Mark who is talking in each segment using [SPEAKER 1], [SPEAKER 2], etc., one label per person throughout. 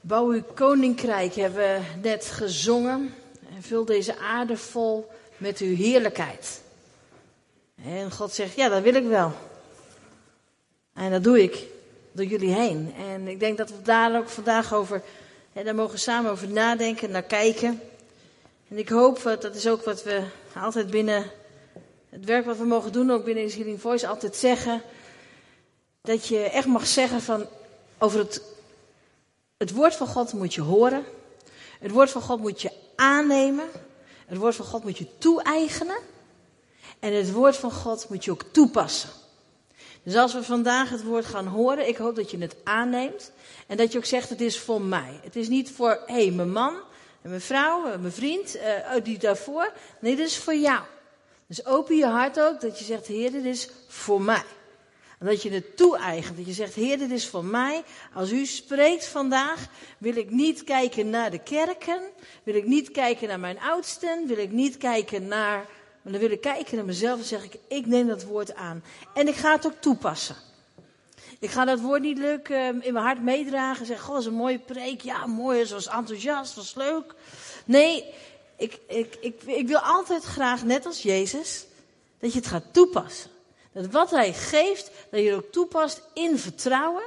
[SPEAKER 1] Bouw uw koninkrijk hebben we net gezongen. En vul deze aarde vol met uw heerlijkheid. En God zegt, ja, dat wil ik wel. En dat doe ik door jullie heen. En ik denk dat we daar ook vandaag over, hè, daar mogen samen over nadenken, naar kijken. En ik hoop, dat is ook wat we altijd binnen het werk wat we mogen doen, ook binnen Healing Voice, altijd zeggen. Dat je echt mag zeggen van, over het, het woord van God moet je horen. Het woord van God moet je aannemen. Het woord van God moet je toe-eigenen. En het woord van God moet je ook toepassen. Dus als we vandaag het woord gaan horen, ik hoop dat je het aanneemt. En dat je ook zegt, het is voor mij. Het is niet voor, hé, hey, mijn man, en mijn vrouw, mijn vriend, uh, die daarvoor. Nee, dit is voor jou. Dus open je hart ook, dat je zegt, Heer, dit is voor mij. En dat je het toe-eigent, dat je zegt, Heer, dit is voor mij. Als u spreekt vandaag, wil ik niet kijken naar de kerken, wil ik niet kijken naar mijn oudsten, wil ik niet kijken naar, maar dan wil ik kijken naar mezelf en zeg ik, ik neem dat woord aan. En ik ga het ook toepassen. Ik ga dat woord niet leuk uh, in mijn hart meedragen. Zeg, goh, dat is een mooie preek. Ja, mooi, ze was enthousiast, was leuk. Nee, ik, ik, ik, ik wil altijd graag, net als Jezus, dat je het gaat toepassen. Dat wat hij geeft, dat je ook toepast in vertrouwen.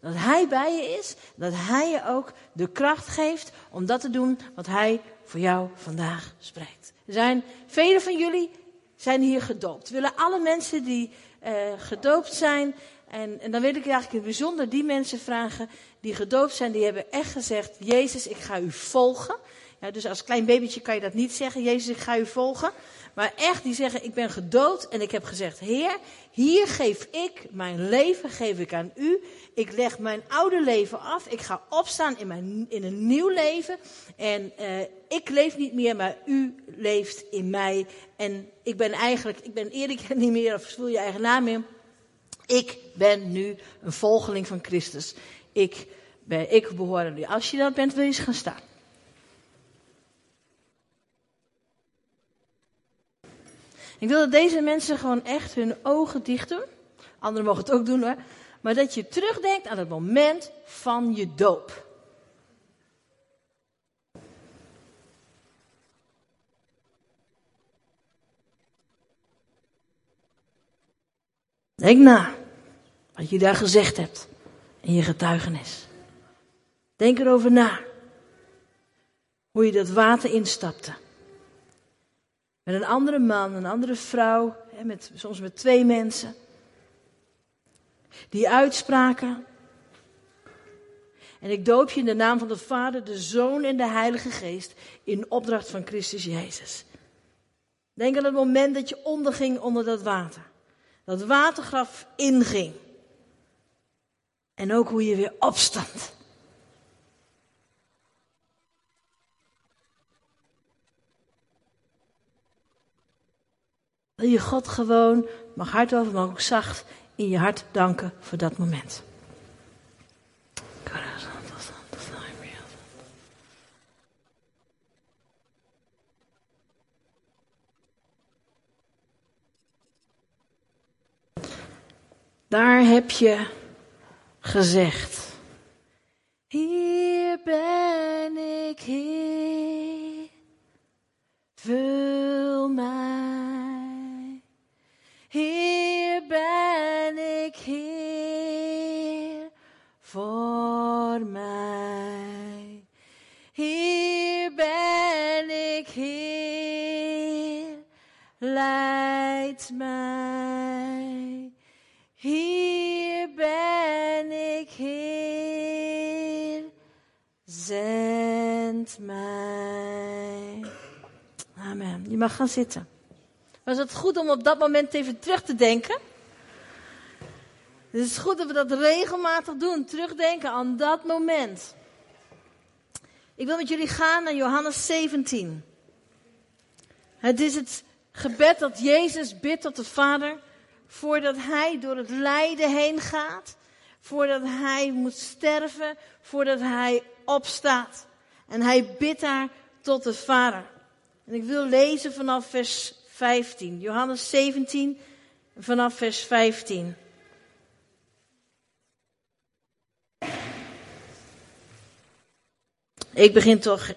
[SPEAKER 1] Dat hij bij je is. Dat hij je ook de kracht geeft om dat te doen wat hij voor jou vandaag spreekt. Er zijn velen van jullie zijn hier gedoopt. Willen alle mensen die uh, gedoopt zijn. En, en dan wil ik eigenlijk in bijzonder die mensen vragen die gedoopt zijn. Die hebben echt gezegd, Jezus ik ga u volgen. Ja, dus als klein babytje kan je dat niet zeggen, Jezus ik ga u volgen. Maar echt, die zeggen, ik ben gedood en ik heb gezegd, Heer, hier geef ik mijn leven, geef ik aan u. Ik leg mijn oude leven af. Ik ga opstaan in, mijn, in een nieuw leven. En uh, ik leef niet meer, maar u leeft in mij. En ik ben eigenlijk, ik ben Erik niet meer, of voel je eigen naam in. Ik ben nu een volgeling van Christus. Ik, ben, ik behoor aan u. Als je dat bent, wil je eens gaan staan. Ik wil dat deze mensen gewoon echt hun ogen dicht doen. Anderen mogen het ook doen hoor. Maar dat je terugdenkt aan het moment van je doop. Denk na wat je daar gezegd hebt in je getuigenis. Denk erover na. Hoe je dat water instapte. Met een andere man, een andere vrouw, met, soms met twee mensen. Die uitspraken. En ik doop je in de naam van de Vader, de Zoon en de Heilige Geest in opdracht van Christus Jezus. Denk aan het moment dat je onderging onder dat water. Dat watergraf inging. En ook hoe je weer opstond. Wil je God gewoon, mag hard over, maar ook zacht in je hart danken voor dat moment. Daar heb je gezegd. Hier ben ik, Heer. Vul mij. Hier ben ik, Heer. Voor mij. Hier ben ik, Heer. Leid mij. Zend mij. Amen. Je mag gaan zitten. Was het goed om op dat moment even terug te denken? Het is goed dat we dat regelmatig doen, terugdenken aan dat moment. Ik wil met jullie gaan naar Johannes 17. Het is het gebed dat Jezus bidt tot de Vader voordat hij door het lijden heen gaat, voordat hij moet sterven, voordat hij opstaat. En hij bidt daar tot de Vader. En ik wil lezen vanaf vers 15, Johannes 17, vanaf vers 15. Ik begin toch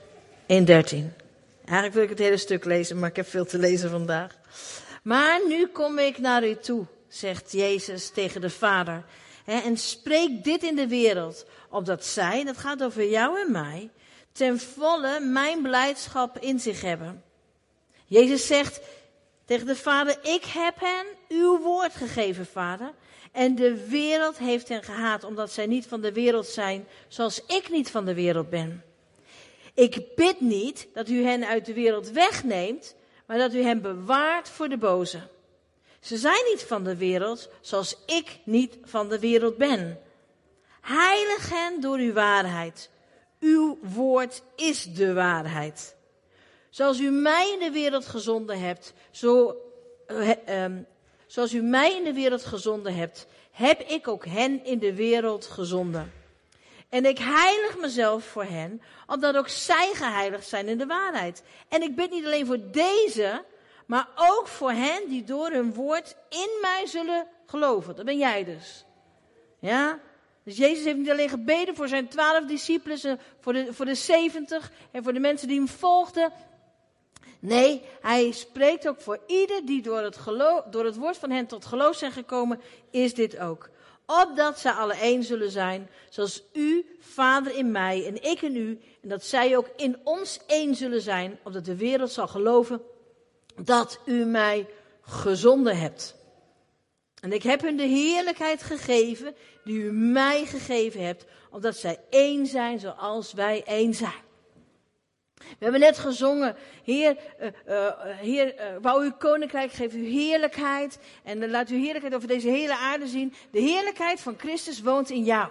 [SPEAKER 1] in 13. Eigenlijk wil ik het hele stuk lezen, maar ik heb veel te lezen vandaag. Maar nu kom ik naar u toe, zegt Jezus tegen de Vader. En spreek dit in de wereld, opdat zij, dat gaat over jou en mij, ten volle mijn blijdschap in zich hebben. Jezus zegt tegen de Vader, ik heb hen uw woord gegeven, Vader. En de wereld heeft hen gehaat, omdat zij niet van de wereld zijn, zoals ik niet van de wereld ben. Ik bid niet dat u hen uit de wereld wegneemt, maar dat u hen bewaart voor de boze. Ze zijn niet van de wereld, zoals ik niet van de wereld ben. Heilig hen door uw waarheid. Uw woord is de waarheid. Zoals u mij in de wereld gezonden hebt, zo, uh, um, zoals u mij in de wereld gezonden hebt, heb ik ook hen in de wereld gezonden. En ik heilig mezelf voor hen, omdat ook zij geheiligd zijn in de waarheid. En ik bid niet alleen voor deze, maar ook voor hen die door hun woord in mij zullen geloven. Dat ben jij dus. Ja? Dus Jezus heeft niet alleen gebeden voor zijn twaalf discipelen, voor de, voor de zeventig en voor de mensen die hem volgden. Nee, hij spreekt ook voor ieder die door het, geloof, door het woord van hen tot geloof zijn gekomen, is dit ook. Opdat zij alle één zullen zijn, zoals u, Vader, in mij en ik in u, en dat zij ook in ons één zullen zijn, opdat de wereld zal geloven dat u mij gezonden hebt. En ik heb hun de heerlijkheid gegeven die u mij gegeven hebt, omdat zij één zijn zoals wij één zijn. We hebben net gezongen, Heer, uh, Heer uh, wou uw koninkrijk, geef uw heerlijkheid. En laat uw heerlijkheid over deze hele aarde zien. De heerlijkheid van Christus woont in jou.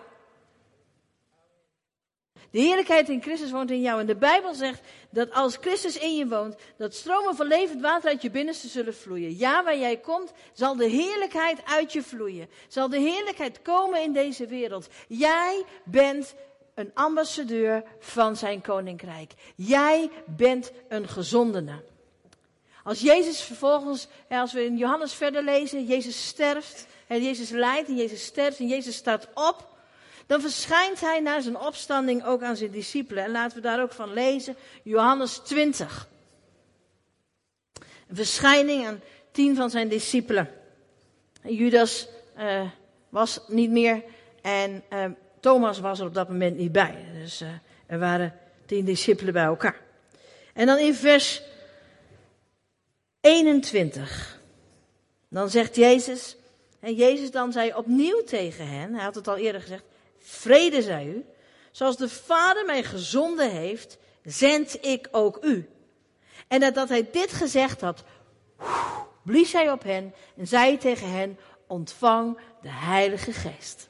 [SPEAKER 1] De heerlijkheid in Christus woont in jou. En de Bijbel zegt dat als Christus in je woont, dat stromen van levend water uit je binnenste zullen vloeien. Ja, waar jij komt, zal de heerlijkheid uit je vloeien. Zal de heerlijkheid komen in deze wereld. Jij bent een ambassadeur van zijn koninkrijk. Jij bent een gezondene. Als Jezus vervolgens, als we in Johannes verder lezen, Jezus sterft, en Jezus lijdt en Jezus sterft en Jezus staat op, dan verschijnt hij na zijn opstanding ook aan zijn discipelen. En laten we daar ook van lezen, Johannes 20. Een verschijning aan tien van zijn discipelen. Judas uh, was niet meer en uh, Thomas was er op dat moment niet bij. Dus uh, er waren tien discipelen bij elkaar. En dan in vers 21. Dan zegt Jezus, en Jezus dan zei opnieuw tegen hen, hij had het al eerder gezegd, vrede zij u, zoals de Vader mij gezonden heeft, zend ik ook u. En nadat hij dit gezegd had, blies hij op hen en zei tegen hen, ontvang de Heilige Geest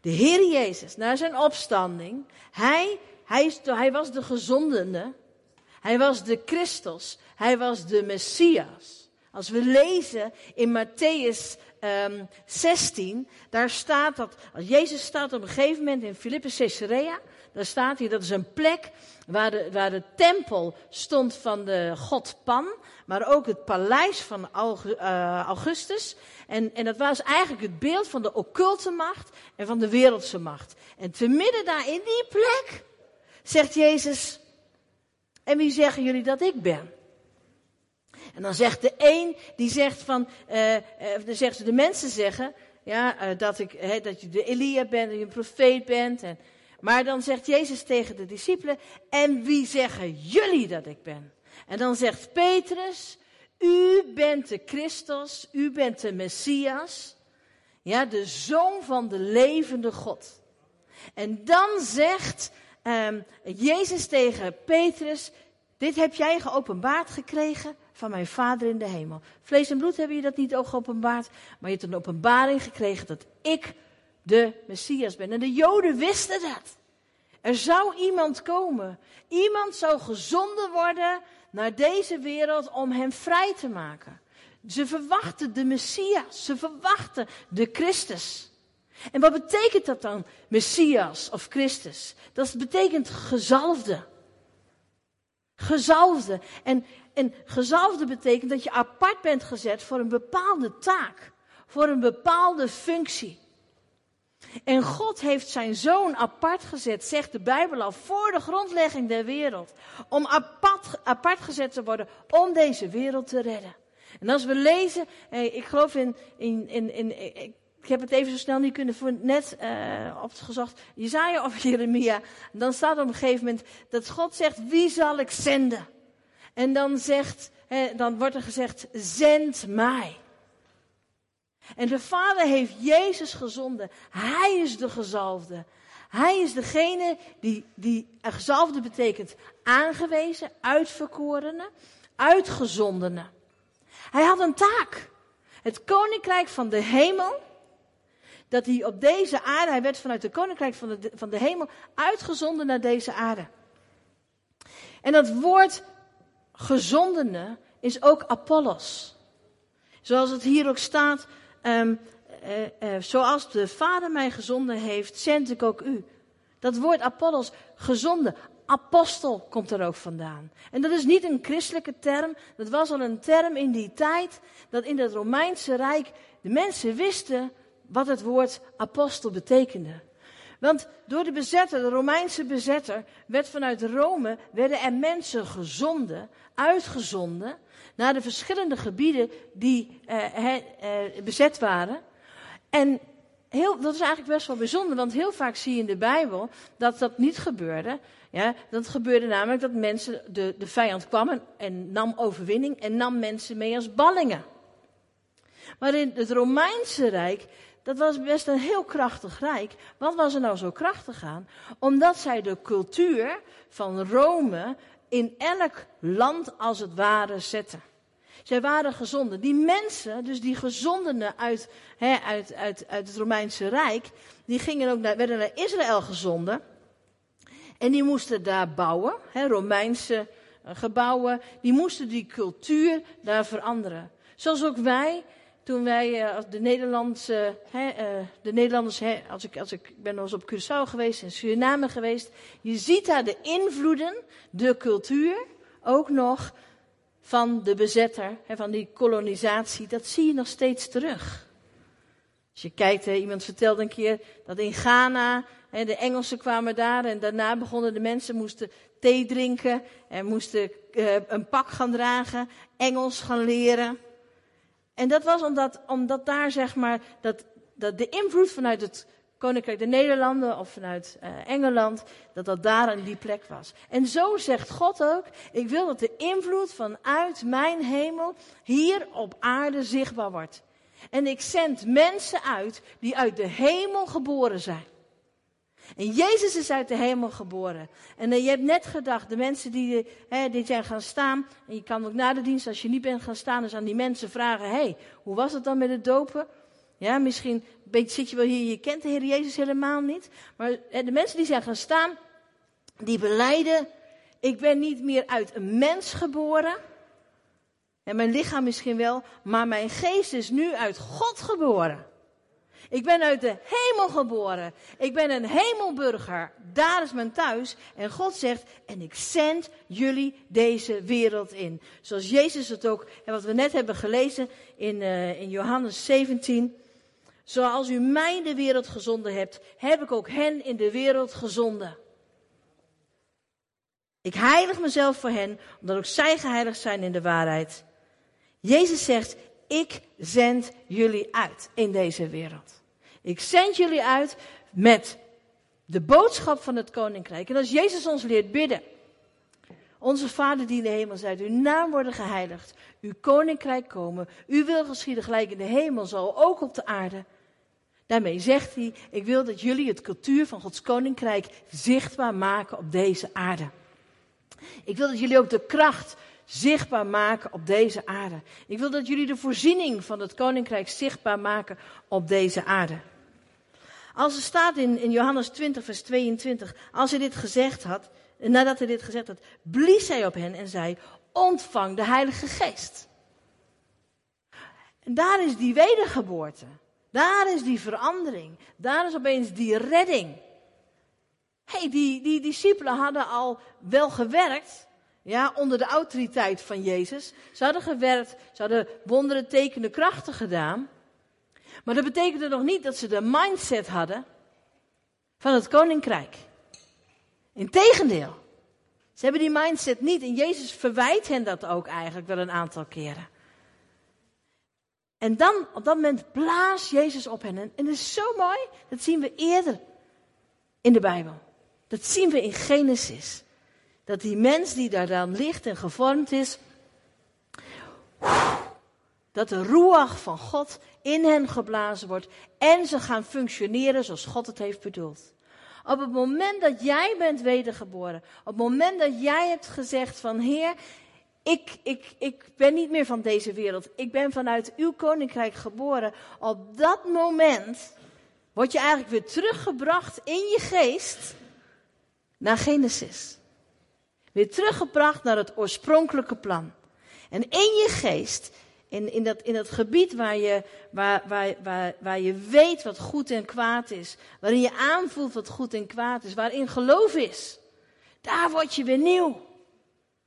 [SPEAKER 1] de Heer Jezus, na zijn opstanding, hij, hij, hij was de gezondene, hij was de Christus, hij was de Messias. Als we lezen in Matthäus um, ehm, 16, daar staat dat, als Jezus staat op een gegeven moment in Philippus Caesarea, daar staat hij, dat is een plek waar de, waar de tempel stond van de god Pan, maar ook het paleis van eh, Augustus. En, en dat was eigenlijk het beeld van de occulte macht en van de wereldse macht. En te midden daar in die plek zegt Jezus, en wie zeggen jullie dat ik ben? En dan zegt de een, die zegt van, uh, uh, dan ze, de mensen zeggen, ja, uh, dat, ik, dat je de Elia bent, dat je een profeet bent. En, maar dan zegt Jezus tegen de discipelen, en wie zeggen jullie dat ik ben? En dan zegt Petrus, u bent de Christus, u bent de Messias, ja, de zoon van de levende God. En dan zegt um, Jezus tegen Petrus, dit heb jij geopenbaard gekregen van mijn Vader in de hemel. Vlees en bloed hebben je dat niet ook geopenbaard, maar je hebt een openbaring gekregen dat ik de Messias ben. En de Joden wisten dat. Er zou iemand komen. Iemand zou gezonden worden naar deze wereld om hem vrij te maken. Ze verwachten de Messias. Ze verwachten de Christus. En wat betekent dat dan, Messias of Christus? Dat betekent gezalfde. Gezalfde. En, en gezalfde betekent dat je apart bent gezet voor een bepaalde taak. Voor een bepaalde functie. En God heeft zijn zoon apart gezet, zegt de Bijbel al, voor de grondlegging der wereld. Om apart, apart gezet te worden om deze wereld te redden. En als we lezen, ik geloof in, in, in, in ik heb het even zo snel niet kunnen voor net uh, opgezocht, Jezaja of Jeremia. Dan staat op een gegeven moment dat God zegt, wie zal ik zenden? En dan, zegt, dan wordt er gezegd, zend mij. En de Vader heeft Jezus gezonden. Hij is de gezalfde. Hij is degene die, die gezalfde betekent aangewezen, uitverkorene, uitgezondene. Hij had een taak. Het koninkrijk van de hemel, dat hij op deze aarde, hij werd vanuit het koninkrijk van de, van de hemel uitgezonden naar deze aarde. En dat woord gezondene is ook Apollos. Zoals het hier ook staat, um, uh, uh, zoals de Vader mij gezonden heeft, zend ik ook u. Dat woord Apollos, gezonde, apostel komt er ook vandaan. En dat is niet een christelijke term, dat was al een term in die tijd, dat in het Romeinse Rijk de mensen wisten wat het woord apostel betekende. Want door de bezetter, de Romeinse bezetter, werd vanuit Rome, werden er mensen gezonden, uitgezonden, naar de verschillende gebieden die eh, eh, bezet waren. En heel, dat is eigenlijk best wel bijzonder, want heel vaak zie je in de Bijbel dat dat niet gebeurde. Ja, dat gebeurde namelijk dat mensen, de, de vijand kwam en, en nam overwinning en nam mensen mee als ballingen. Maar in het Romeinse Rijk dat was best een heel krachtig rijk. Wat was er nou zo krachtig aan? Omdat zij de cultuur van Rome in elk land als het ware zetten. Zij waren gezonden. Die mensen, dus die gezondenen uit, uit, uit, uit het Romeinse Rijk, die gingen ook naar, werden naar Israël gezonden. En die moesten daar bouwen, Romeinse eh, gebouwen. Die moesten die cultuur daar veranderen. Zoals ook wij toen wij uh, de Nederlandse, hè, uh, de Nederlanders, hè, als ik, als ik ben wel eens op Curaçao geweest en Suriname geweest, je ziet daar de invloeden, de cultuur, ook nog van de bezetter, hè, van die kolonisatie, dat zie je nog steeds terug. Als je kijkt, iemand vertelde een keer dat in Ghana, hè, de Engelsen kwamen daar en daarna begonnen de mensen, moesten thee drinken en moesten uh, een pak gaan dragen, Engels gaan leren. En dat was omdat, omdat daar zeg maar, dat, dat de invloed vanuit het Koninkrijk de Nederlanden of vanuit uh, Engeland, dat dat daar aan die plek was. En zo zegt God ook, ik wil dat de invloed vanuit mijn hemel hier op aarde zichtbaar wordt. En ik zend mensen uit die uit de hemel geboren zijn. En Jezus is uit de hemel geboren. En uh, je hebt net gedacht, de mensen die uh, dit jaar gaan staan, en je kan ook na de dienst, als je niet bent gaan staan, dus aan die mensen vragen, hé, hey, hoe was het dan met het dopen? Ja, misschien zit je wel hier, je kent de Heer Jezus helemaal niet. Maar uh, de mensen die zijn gaan staan, die beleiden, ik ben niet meer uit een mens geboren. En mijn lichaam misschien wel, maar mijn geest is nu uit God geboren. Ik ben uit de hemel geboren. Ik ben een hemelburger. Daar is mijn thuis. En God zegt, en ik zend jullie deze wereld in. Zoals Jezus het ook, en wat we net hebben gelezen in, uh, in Johannes 17. Zoals u mij in de wereld gezonden hebt, heb ik ook hen in de wereld gezonden. Ik heilig mezelf voor hen, omdat ook zij geheiligd zijn in de waarheid. Jezus zegt, ik zend jullie uit in deze wereld. Ik zend jullie uit met de boodschap van het koninkrijk. En als Jezus ons leert bidden. Onze Vader die in de hemel zijt, uw naam worden geheiligd, uw koninkrijk komen, uw wil geschieden gelijk in de hemel, zal ook op de aarde. Daarmee zegt hij, ik wil dat jullie het cultuur van Gods koninkrijk zichtbaar maken op deze aarde. Ik wil dat jullie ook de kracht zichtbaar maken op deze aarde. Ik wil dat jullie de voorziening van het koninkrijk zichtbaar maken op deze aarde. Als er staat in, in Johannes 20, vers 22, als hij dit gezegd had, nadat hij dit gezegd had, blies hij op hen en zei, ontvang de Heilige Geest. En daar is die wedergeboorte. Daar is die verandering. Daar is opeens die redding. hey, die, die discipelen hadden al wel gewerkt, ja, onder de autoriteit van Jezus. Ze hadden gewerkt, ze hadden wonderen, tekenen, krachten gedaan. Maar dat betekende nog niet dat ze de mindset hadden van het koninkrijk. Integendeel. Ze hebben die mindset niet en Jezus verwijt hen dat ook eigenlijk wel een aantal keren. En dan, op dat moment, blaast Jezus op hen. En, en dat is zo mooi, dat zien we eerder in de Bijbel. Dat zien we in Genesis. Dat die mens die daar dan ligt en gevormd is, dat de ruach van God in hen geblazen wordt en ze gaan functioneren zoals God het heeft bedoeld. Op het moment dat jij bent wedergeboren, op het moment dat jij hebt gezegd van Heer, ik, ik, ik ben niet meer van deze wereld, ik ben vanuit uw koninkrijk geboren, op dat moment word je eigenlijk weer teruggebracht in je geest naar Genesis. Weer teruggebracht naar het oorspronkelijke plan. En in je geest in, in, dat, in dat gebied waar je, waar, waar, waar, waar je weet wat goed en kwaad is. Waarin je aanvoelt wat goed en kwaad is. Waarin geloof is. Daar word je weer nieuw.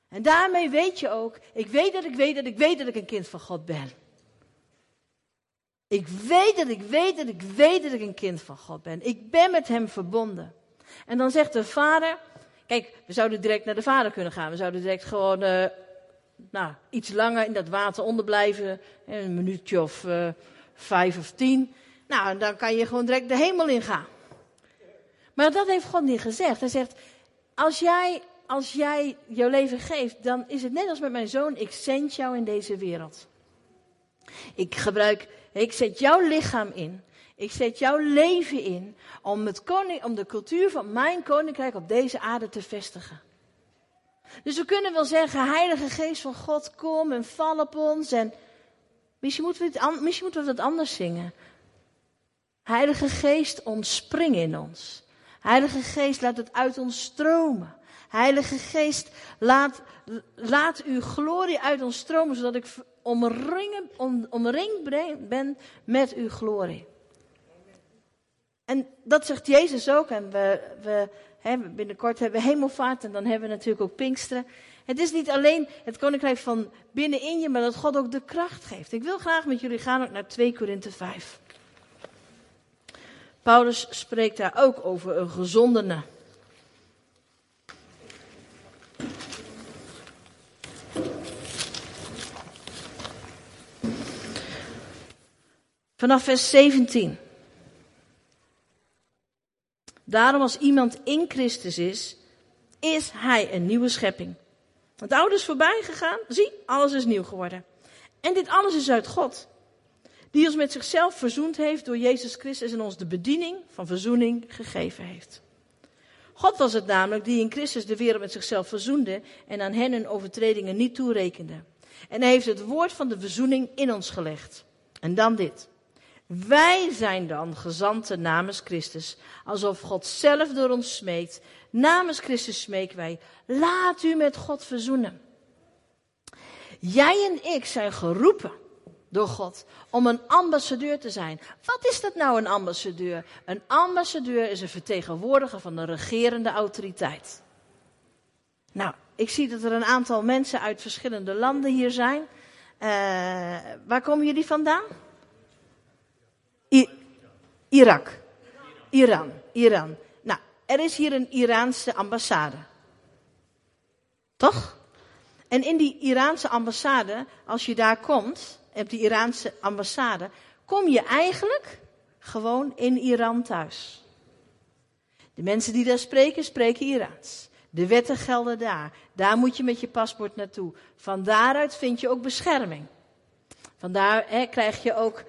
[SPEAKER 1] En daarmee weet je ook, ik weet dat ik weet dat ik weet dat ik een kind van God ben. Ik weet dat ik weet dat ik weet dat ik een kind van God ben. Ik ben met hem verbonden. En dan zegt de vader, kijk, we zouden direct naar de vader kunnen gaan. We zouden direct gewoon uh, nou, iets langer in dat water onderblijven. Een minuutje of uh, vijf of tien. Nou, dan kan je gewoon direct de hemel ingaan. Maar dat heeft God niet gezegd. Hij zegt, als jij, als jij jouw leven geeft, dan is het net als met mijn zoon, ik zend jou in deze wereld. Ik gebruik, ik zet jouw lichaam in. Ik zet jouw leven in om, het koning, om de cultuur van mijn koninkrijk op deze aarde te vestigen. Dus we kunnen wel zeggen, Heilige Geest van God, kom en val op ons. En misschien moeten we misschien moeten we het anders zingen. Heilige Geest, ontspring in ons. Heilige Geest, laat het uit ons stromen. Heilige Geest, laat, laat uw glorie uit ons stromen, zodat ik omringd ben met uw glorie. En dat zegt Jezus ook. En we, we binnenkort hebben we hemelvaart en dan hebben we natuurlijk ook Pinksteren. Het is niet alleen het koninkrijk van binnenin je, maar dat God ook de kracht geeft. Ik wil graag met jullie gaan naar 2 Korinthe 5. Paulus spreekt daar ook over een gezondene. Vanaf vers 17. Daarom als iemand in Christus is, is hij een nieuwe schepping. Het oude is voorbij gegaan, zie, alles is nieuw geworden. En dit alles is uit God, die ons met zichzelf verzoend heeft door Jezus Christus en ons de bediening van verzoening gegeven heeft. God was het namelijk die in Christus de wereld met zichzelf verzoende en aan hen hun overtredingen niet toerekende. En hij heeft het woord van de verzoening in ons gelegd. En dan dit. Wij zijn dan gezanten namens Christus, alsof God zelf door ons smeekt. Namens Christus smeken wij, laat u met God verzoenen. Jij en ik zijn geroepen door God om een ambassadeur te zijn. Wat is dat nou, een ambassadeur? Een ambassadeur is een vertegenwoordiger van de regerende autoriteit. Nou, ik zie dat er een aantal mensen uit verschillende landen hier zijn. Uh, waar komen jullie vandaan? Irak. Iran. Iran. Nou, er is hier een Iraanse ambassade. Toch? En in die Iraanse ambassade, als je daar komt, op die Iraanse ambassade, kom je eigenlijk gewoon in Iran thuis. De mensen die daar spreken, spreken Iraans. De wetten gelden daar. Daar moet je met je paspoort naartoe. Van daaruit vind je ook bescherming. Vandaar hè, krijg je ook, uh,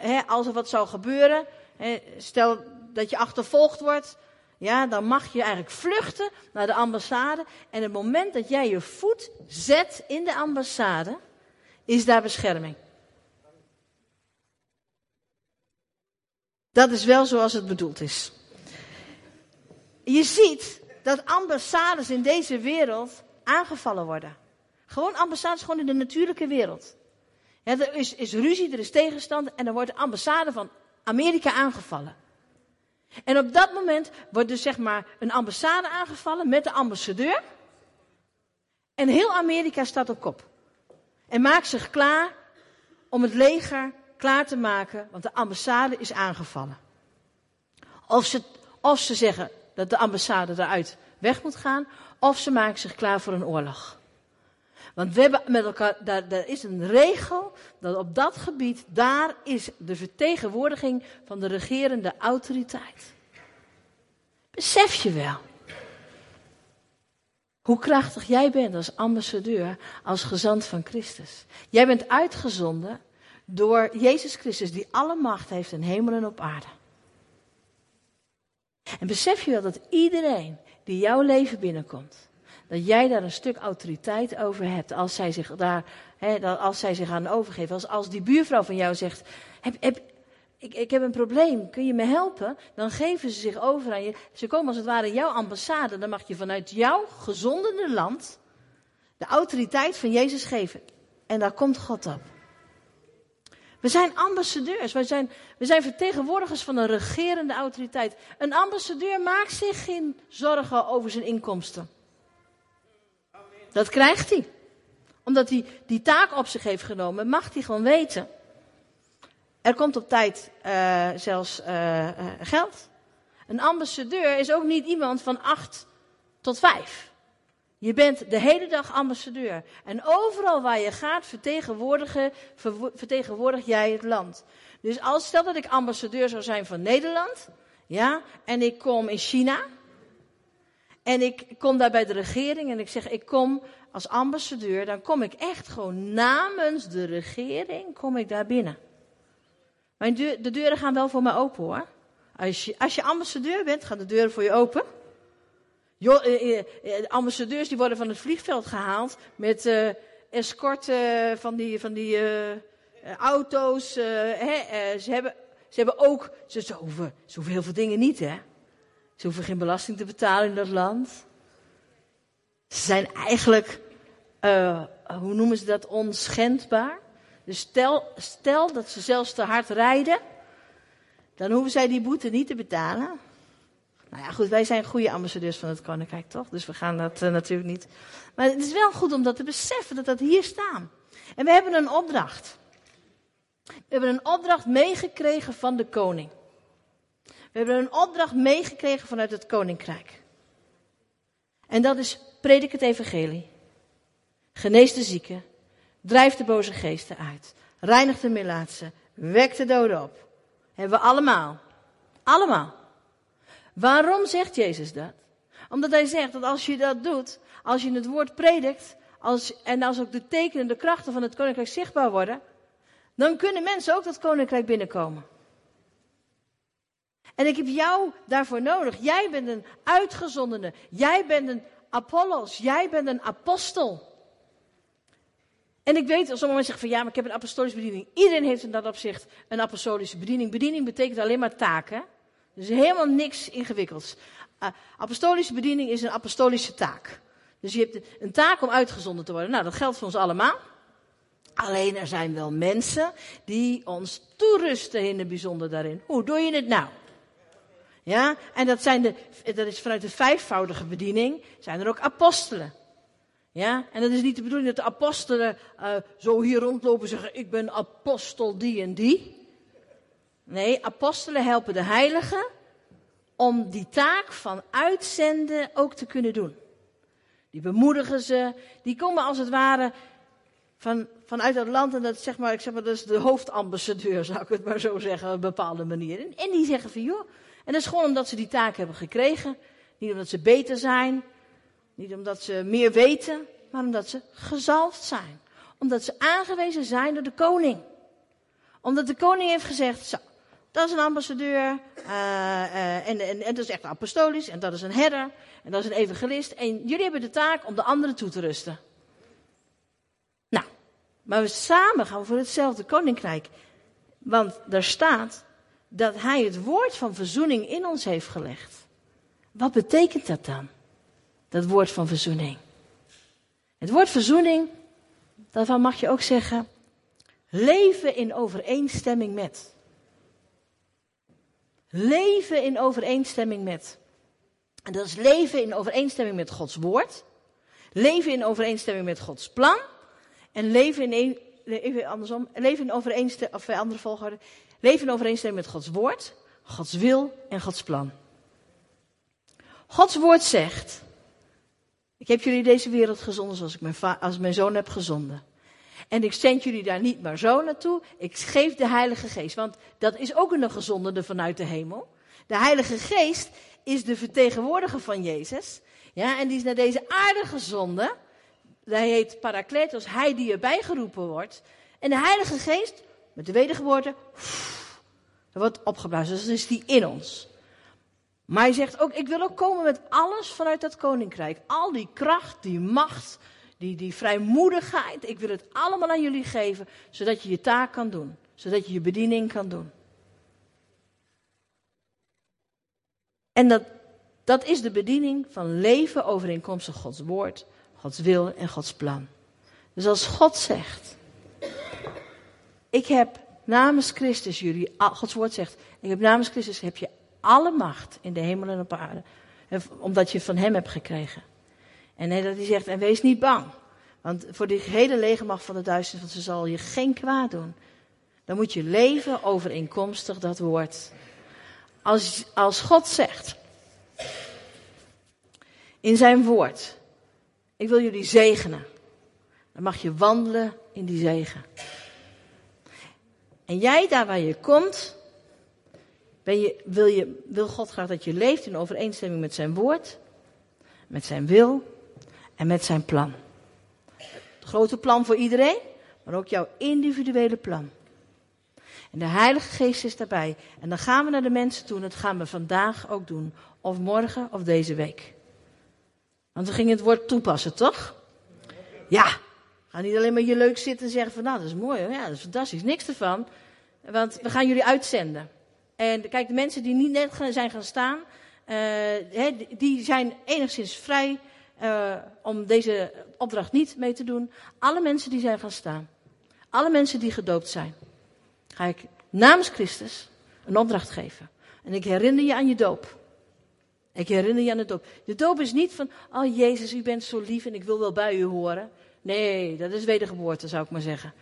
[SPEAKER 1] hè, als er wat zou gebeuren, hè, stel dat je achtervolgd wordt, ja, dan mag je eigenlijk vluchten naar de ambassade. En het moment dat jij je voet zet in de ambassade, is daar bescherming. Dat is wel zoals het bedoeld is. Je ziet dat ambassades in deze wereld aangevallen worden. Gewoon ambassades gewoon in de natuurlijke wereld. Er is, is ruzie, er is tegenstand en dan wordt de ambassade van Amerika aangevallen. En op dat moment wordt dus zeg maar een ambassade aangevallen met de ambassadeur. En heel Amerika staat op kop. En maakt zich klaar om het leger klaar te maken, want de ambassade is aangevallen. Of ze, of ze zeggen dat de ambassade eruit weg moet gaan, of ze maken zich klaar voor een oorlog. Want we hebben met elkaar, daar, daar is een regel dat op dat gebied, daar is de vertegenwoordiging van de regerende autoriteit. Besef je wel hoe krachtig jij bent als ambassadeur, als gezant van Christus. Jij bent uitgezonden door Jezus Christus, die alle macht heeft in hemel en op aarde. En besef je wel dat iedereen die jouw leven binnenkomt, dat jij daar een stuk autoriteit over hebt als zij zich, daar, als zij zich aan overgeven. Als, als die buurvrouw van jou zegt, heb, heb, ik, ik heb een probleem, kun je me helpen? Dan geven ze zich over aan je. Ze komen als het ware jouw ambassade. Dan mag je vanuit jouw gezondende land de autoriteit van Jezus geven. En daar komt God op. We zijn ambassadeurs. We zijn, we zijn vertegenwoordigers van een regerende autoriteit. Een ambassadeur maakt zich geen zorgen over zijn inkomsten. Dat krijgt hij. Omdat hij die taak op zich heeft genomen, mag hij gewoon weten. Er komt op tijd uh, zelfs uh, geld. Een ambassadeur is ook niet iemand van acht tot vijf. Je bent de hele dag ambassadeur. En overal waar je gaat vertegenwoordigen, vertegenwoordig jij het land. Dus als stel dat ik ambassadeur zou zijn van Nederland, ja, en ik kom in China, en ik kom daar bij de regering en ik zeg, ik kom als ambassadeur, dan kom ik echt gewoon namens de regering, kom ik daar binnen. Mijn de deuren gaan wel voor mij open hoor. Als je, als je ambassadeur bent, gaan de deuren voor je open. Jo, eh, eh, eh ambassadeurs die worden van het vliegveld gehaald met eh, escorten van die, van die auto's. Ze, hebben, ze hebben ook, ze, ze, ze hoeven heel veel dingen niet hè. Ze hoeven geen belasting te betalen in dat land. Ze zijn eigenlijk, uh, hoe noemen ze dat, onschendbaar. Dus stel, stel dat ze zelfs te hard rijden, dan hoeven zij die boete niet te betalen. Nou ja, goed, wij zijn goede ambassadeurs van het Koninkrijk, toch? Dus we gaan dat uh, natuurlijk niet. Maar het is wel goed om dat te beseffen, dat dat hier staat. En we hebben een opdracht. We hebben een opdracht meegekregen van de koning. We hebben een opdracht meegekregen vanuit het koninkrijk. En dat is predik het evangelie. Genees de zieken. Drijf de boze geesten uit. Reinig de melaatse. Wek de doden op. Hebben we allemaal. Allemaal. Waarom zegt Jezus dat? Omdat hij zegt dat als je dat doet, als je het woord predikt, als, en als ook de tekenen, de krachten van het koninkrijk zichtbaar worden, dan kunnen mensen ook dat koninkrijk binnenkomen. En ik heb jou daarvoor nodig. Jij bent een uitgezondene. Jij bent een Apollos. Jij bent een apostel. En ik weet, als sommige mensen zeggen van ja, maar ik heb een apostolische bediening. Iedereen heeft in dat opzicht een apostolische bediening. Bediening betekent alleen maar taken. Dus helemaal niks ingewikkelds. Apostolische bediening is een apostolische taak. Dus je hebt een taak om uitgezonden te worden. Nou, dat geldt voor ons allemaal. Alleen er zijn wel mensen die ons toerusten in het bijzonder daarin. Hoe doe je het nou? Ja, en dat, zijn de, dat is vanuit de vijfvoudige bediening, zijn er ook apostelen. Ja, en dat is niet de bedoeling dat de apostelen uh, zo hier rondlopen en zeggen, ik ben apostel die en die. Nee, apostelen helpen de heiligen om die taak van uitzenden ook te kunnen doen. Die bemoedigen ze, die komen als het ware van, vanuit dat land en dat zeg maar, ik zeg maar, dat is de hoofdambassadeur, zou ik het maar zo zeggen, op een bepaalde manier. En, en die zeggen van, joh, en dat is gewoon omdat ze die taak hebben gekregen. Niet omdat ze beter zijn, niet omdat ze meer weten, maar omdat ze gezalfd zijn. Omdat ze aangewezen zijn door de koning. Omdat de koning heeft gezegd, zo, dat is een ambassadeur, uh, uh, en, en, en dat is echt apostolisch, en dat is een herder, en dat is een evangelist. En jullie hebben de taak om de anderen toe te rusten. Nou, maar we samen gaan voor hetzelfde koninkrijk. Want daar staat dat hij het woord van verzoening in ons heeft gelegd. Wat betekent dat dan? Dat woord van verzoening. Het woord verzoening, daarvan mag je ook zeggen, leven in overeenstemming met. Leven in overeenstemming met. En dat is leven in overeenstemming met Gods woord. Leven in overeenstemming met Gods plan. En leven in, even andersom, leven in overeenstemming, of andere volgorde, leven in overeenstemming met Gods woord, Gods wil en Gods plan. Gods woord zegt, ik heb jullie deze wereld gezonden zoals ik mijn, als mijn zoon heb gezonden. En ik zend jullie daar niet maar zo naartoe. Ik geef de Heilige Geest. Want dat is ook een gezonderde vanuit de hemel. De Heilige Geest is de vertegenwoordiger van Jezus. Ja, en die is naar deze aarde gezonden. Hij heet Parakletos, hij die erbij geroepen wordt. En de Heilige Geest, met de wedergeboorte, er wordt opgeblazen. Dus is die in ons. Maar hij zegt ook, ik wil ook komen met alles vanuit dat koninkrijk. Al die kracht, die macht, die, die vrijmoedigheid. Ik wil het allemaal aan jullie geven, zodat je je taak kan doen. Zodat je je bediening kan doen. En dat, dat is de bediening van leven overeenkomstig Gods woord, Gods wil en Gods plan. Dus als God zegt, ik heb namens Christus jullie, Gods woord zegt, ik heb namens Christus heb je alle macht in de hemel en op aarde. Omdat je van hem hebt gekregen. En dat hij zegt, en wees niet bang. Want voor die hele legermacht van de duisternis, want ze zal je geen kwaad doen. Dan moet je leven overeenkomstig dat woord. Als, als God zegt, in zijn woord, ik wil jullie zegenen. Dan mag je wandelen in die zegen. En jij, daar waar je komt, ben je, wil, je, wil God graag dat je leeft in overeenstemming met zijn woord, met zijn wil en met zijn plan. Het grote plan voor iedereen, maar ook jouw individuele plan. En de Heilige Geest is daarbij. En dan gaan we naar de mensen toe en dat gaan we vandaag ook doen. Of morgen of deze week. Want we gingen het woord toepassen, toch? Ja. Ga niet alleen maar je leuk zitten en zeggen van nou dat is mooi hoor. Ja, dat is fantastisch. Niks ervan. Want we gaan jullie uitzenden. En kijk, de mensen die niet net zijn gaan staan, uh, die zijn enigszins vrij uh, om deze opdracht niet mee te doen. Alle mensen die zijn gaan staan, alle mensen die gedoopt zijn, ga ik namens Christus een opdracht geven. En ik herinner je aan je doop. Ik herinner je aan de doop. De doop is niet van, oh Jezus, u bent zo lief en ik wil wel bij u horen. Nee, dat is wedergeboorte, zou ik maar zeggen.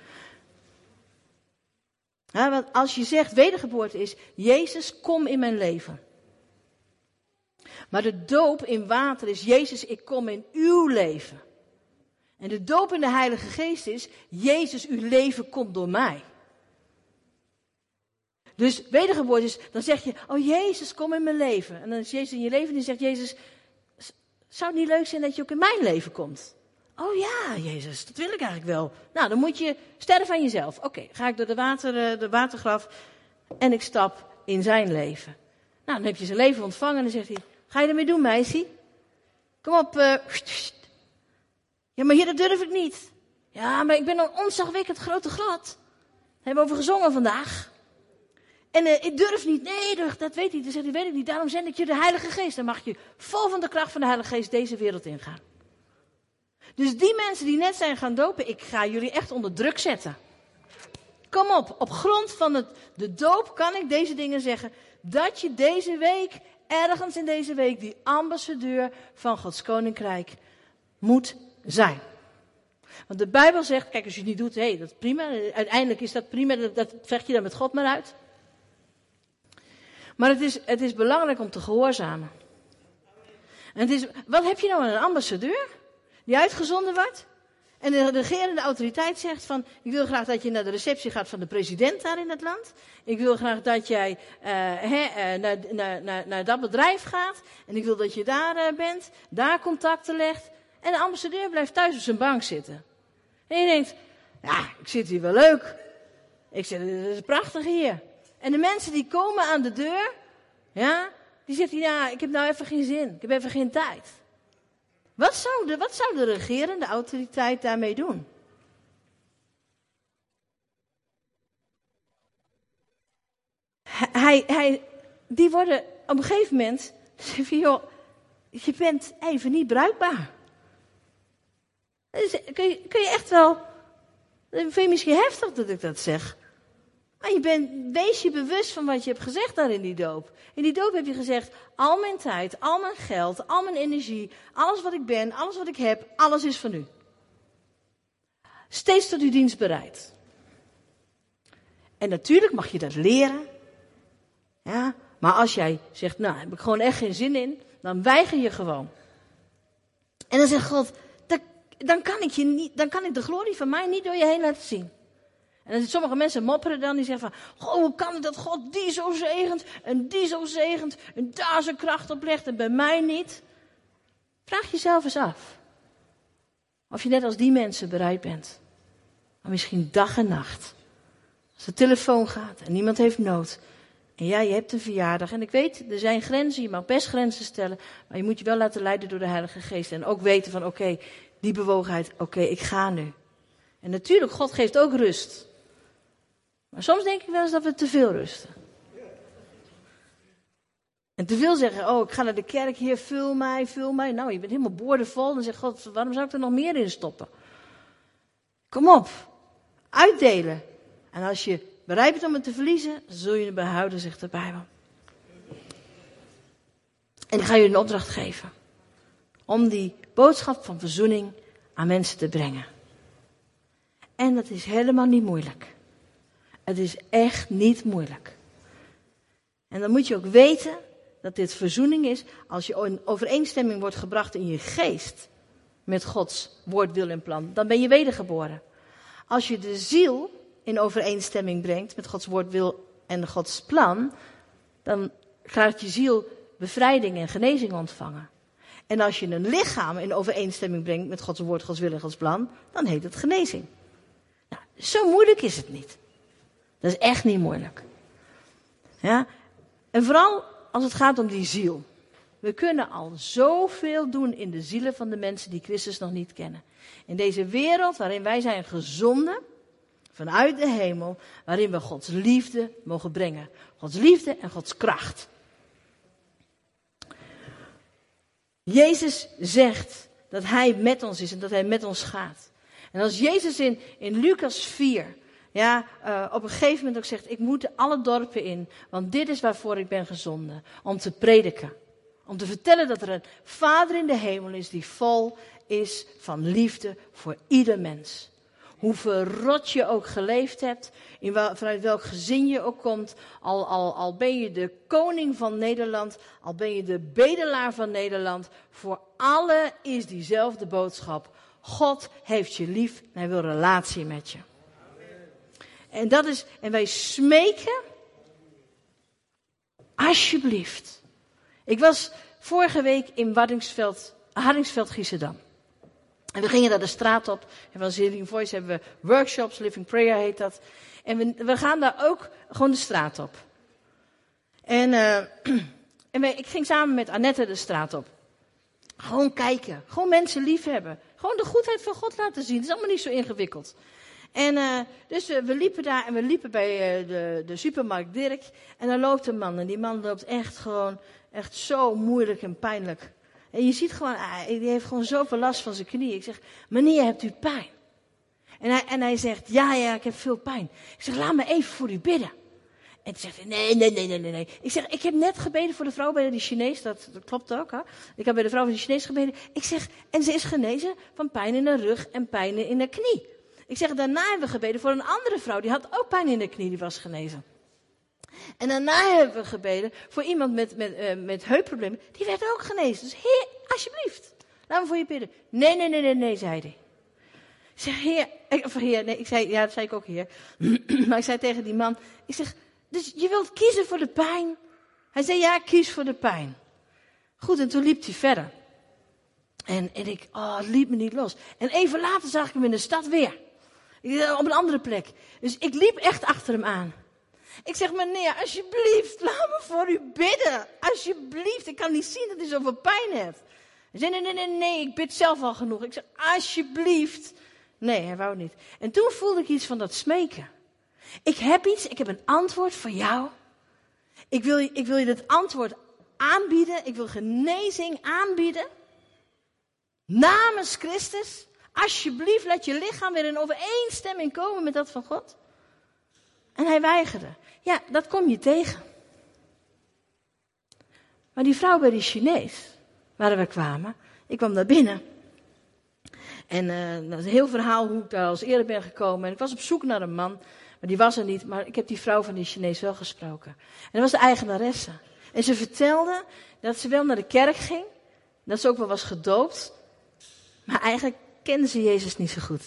[SPEAKER 1] Want als je zegt wedergeboorte is, Jezus, kom in mijn leven. Maar de doop in water is, Jezus, ik kom in uw leven. En de doop in de Heilige Geest is, Jezus, uw leven komt door mij. Dus wedergeboorte is, dan zeg je, oh Jezus, kom in mijn leven. En dan is Jezus in je leven en die zegt, Jezus, zou het niet leuk zijn dat je ook in mijn leven komt? Oh ja, Jezus, dat wil ik eigenlijk wel. Nou, dan moet je sterven aan jezelf. Oké, ga ik door de, water, eh, de watergraf en ik stap in zijn leven. Nou, dan heb je zijn leven ontvangen en dan zegt hij, ga je ermee doen, meisje? Kom op. Uh, ja, maar hier, dat durf ik niet. Ja, maar ik ben een onzagwekkend grote glad. Daar hebben we over gezongen vandaag. En uh, ik durf niet. Nee, dat weet hij. Dan zegt hij, weet ik niet. Daarom zend ik je de Heilige Geest. Dan mag je vol van de kracht van de Heilige Geest deze wereld ingaan. Dus die mensen die net zijn gaan dopen, ik ga jullie echt onder druk zetten. Kom op, op grond van het, de doop kan ik deze dingen zeggen. Dat je deze week, ergens in deze week, die ambassadeur van Gods Koninkrijk moet zijn. Want de Bijbel zegt, kijk als je het niet doet, hé, hey, dat is prima. Uiteindelijk is dat prima, dat, vecht je dan met God maar uit. Maar het is, het is belangrijk om te gehoorzamen. En het is, wat heb je nou aan een ambassadeur? Die uitgezonden wordt? En de regerende autoriteit zegt van, ik wil graag dat je naar de receptie gaat van de president daar in het land. Ik wil graag dat jij uh, naar, naar, naar, naar, dat bedrijf gaat. En ik wil dat je daar uh, bent, daar contacten legt. En de ambassadeur blijft thuis op zijn bank zitten. En je denkt, ja, ik zit hier wel leuk. Ik zeg, het is prachtig hier. En de mensen die komen aan de deur, ja, die zeggen, ja, ik heb nou even geen zin. Ik heb even geen tijd. Wat zou de, wat zou de regerende autoriteit daarmee doen? Hij, hij, die worden op een gegeven moment, zeggen je bent even niet bruikbaar. Dus kun, je, kun je echt wel, vind je misschien heftig dat ik dat zeg. Maar je bent, wees je bewust van wat je hebt gezegd daar in die doop. In die doop heb je gezegd, al mijn tijd, al mijn geld, al mijn energie, alles wat ik ben, alles wat ik heb, alles is van u. Steeds tot uw dienst bereid. En natuurlijk mag je dat leren. Ja, maar als jij zegt, nou, heb ik gewoon echt geen zin in, dan weiger je gewoon. En dan zegt God, dan kan ik, je niet, dan kan ik de glorie van mij niet door je heen laten zien. En sommige mensen mopperen dan, die zeggen van, goh, hoe kan het dat God die zo zegent, en die zo zegent, en daar zijn kracht op legt, en bij mij niet? Vraag jezelf eens af. Of je net als die mensen bereid bent. Maar misschien dag en nacht. Als de telefoon gaat en niemand heeft nood. En ja, je hebt een verjaardag. En ik weet, er zijn grenzen, je mag best grenzen stellen. Maar je moet je wel laten leiden door de Heilige Geest. En ook weten van, oké, die bewogenheid, oké, ik ga nu. En natuurlijk, God geeft ook rust. Maar soms denk ik wel eens dat we te veel rusten. En te veel zeggen, oh, ik ga naar de kerk, hier, vul mij, vul mij. Nou, je bent helemaal boordevol. Dan zegt God, waarom zou ik er nog meer in stoppen? Kom op, uitdelen. En als je bereid bent om het te verliezen, zul je het behouden, zegt de Bijbel. En ik ga je een opdracht geven. Om die boodschap van verzoening aan mensen te brengen. En dat is helemaal niet moeilijk. Het is echt niet moeilijk. En dan moet je ook weten dat dit verzoening is als je in overeenstemming wordt gebracht in je geest met Gods woord, wil en plan. Dan ben je wedergeboren. Als je de ziel in overeenstemming brengt met Gods woord, wil en Gods plan, dan gaat je ziel bevrijding en genezing ontvangen. En als je een lichaam in overeenstemming brengt met Gods woord, Gods wil en Gods plan, dan heet het genezing. Nou, zo moeilijk is het niet. Dat is echt niet moeilijk. Ja? En vooral als het gaat om die ziel. We kunnen al zoveel doen in de zielen van de mensen die Christus nog niet kennen. In deze wereld waarin wij zijn gezonden, vanuit de hemel, waarin we Gods liefde mogen brengen. Gods liefde en Gods kracht. Jezus zegt dat Hij met ons is en dat Hij met ons gaat. En als Jezus in, in Lucas 4 ja, uh, op een gegeven moment ook zegt, ik moet alle dorpen in, want dit is waarvoor ik ben gezonden. Om te prediken. Om te vertellen dat er een Vader in de hemel is die vol is van liefde voor ieder mens. Hoe verrot je ook geleefd hebt, in vanuit welk gezin je ook komt, al, al, al ben je de koning van Nederland, al ben je de bedelaar van Nederland, voor alle is diezelfde boodschap. God heeft je lief en hij wil relatie met je. En dat is, en wij smeken, alsjeblieft. Ik was vorige week in Waddingsveld, Hardingsveld, Giessendam. En we gingen daar de straat op. En van Zillion Voice hebben we workshops, Living Prayer heet dat. En we, we gaan daar ook gewoon de straat op. En, uh, en wij, ik ging samen met Annette de straat op. Gewoon kijken. Gewoon mensen lief hebben. Gewoon de goedheid van God laten zien. Het is allemaal niet zo ingewikkeld. En uh, dus uh, we liepen daar en we liepen bij uh, de, de supermarkt Dirk. En dan loopt een man. En die man loopt echt gewoon, echt zo moeilijk en pijnlijk. En je ziet gewoon, ah, die heeft gewoon zoveel last van zijn knie. Ik zeg, meneer, hebt u pijn? En hij, en hij zegt, ja, ja, ik heb veel pijn. Ik zeg, laat me even voor u bidden. En toen zegt hij, nee, nee, nee, nee, nee. Ik zeg, ik heb net gebeden voor de vrouw bij de Chinees. Dat, dat klopt ook, hè. Ik heb bij de vrouw van de Chinees gebeden. Ik zeg, en ze is genezen van pijn in de rug en pijn in de knie. Ik zeg, daarna hebben we gebeden voor een andere vrouw. Die had ook pijn in de knie, die was genezen. En daarna hebben we gebeden voor iemand met, met, uh, met heupproblemen. Die werd ook genezen. Dus heer, alsjeblieft, laat me voor je bidden. Nee, nee, nee, nee, nee, zei hij. Ik zeg, heer, of heer, nee, ik zei, ja, dat zei ik ook heer. maar ik zei tegen die man, ik zeg, dus je wilt kiezen voor de pijn? Hij zei, ja, kies voor de pijn. Goed, en toen liep hij verder. En, en ik, oh, het liep me niet los. En even later zag ik hem in de stad weer. Op een andere plek. Dus ik liep echt achter hem aan. Ik zeg, meneer, alsjeblieft, laat me voor u bidden. Alsjeblieft, ik kan niet zien dat u zoveel pijn hebt. Hij zei, nee, nee, nee, nee, ik bid zelf al genoeg. Ik zeg, alsjeblieft. Nee, hij wou niet. En toen voelde ik iets van dat smeken. Ik heb iets, ik heb een antwoord voor jou. Ik wil, ik wil je dat antwoord aanbieden. Ik wil genezing aanbieden. Namens Christus. Alsjeblieft, laat je lichaam weer in overeenstemming komen met dat van God. En hij weigerde. Ja, dat kom je tegen. Maar die vrouw bij die Chinees, waar we kwamen, ik kwam daar binnen. En uh, dat is een heel verhaal hoe ik daar als eerder ben gekomen. En ik was op zoek naar een man, maar die was er niet. Maar ik heb die vrouw van die Chinees wel gesproken. En dat was de eigenaresse. En ze vertelde dat ze wel naar de kerk ging. Dat ze ook wel was gedoopt. Maar eigenlijk kende ze Jezus niet zo goed.